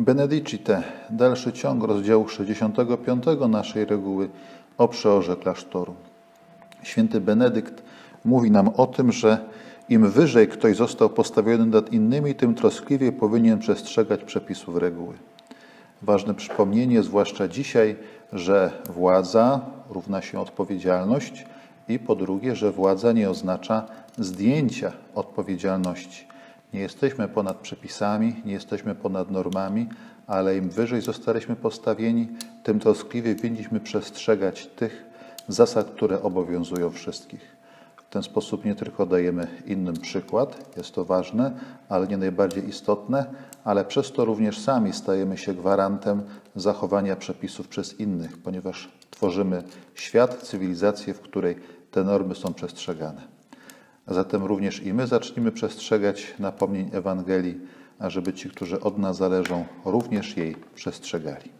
Benedicite, dalszy ciąg rozdziału 65 naszej reguły o przeorze klasztoru. Święty Benedykt mówi nam o tym, że im wyżej ktoś został postawiony nad innymi, tym troskliwiej powinien przestrzegać przepisów reguły. Ważne przypomnienie, zwłaszcza dzisiaj, że władza równa się odpowiedzialność i po drugie, że władza nie oznacza zdjęcia odpowiedzialności. Nie jesteśmy ponad przepisami, nie jesteśmy ponad normami, ale im wyżej zostaliśmy postawieni, tym troskliwiej winniśmy przestrzegać tych zasad, które obowiązują wszystkich. W ten sposób nie tylko dajemy innym przykład, jest to ważne, ale nie najbardziej istotne, ale przez to również sami stajemy się gwarantem zachowania przepisów przez innych, ponieważ tworzymy świat, cywilizację, w której te normy są przestrzegane. Zatem również i my zacznijmy przestrzegać napomnień Ewangelii, ażeby ci, którzy od nas zależą, również jej przestrzegali.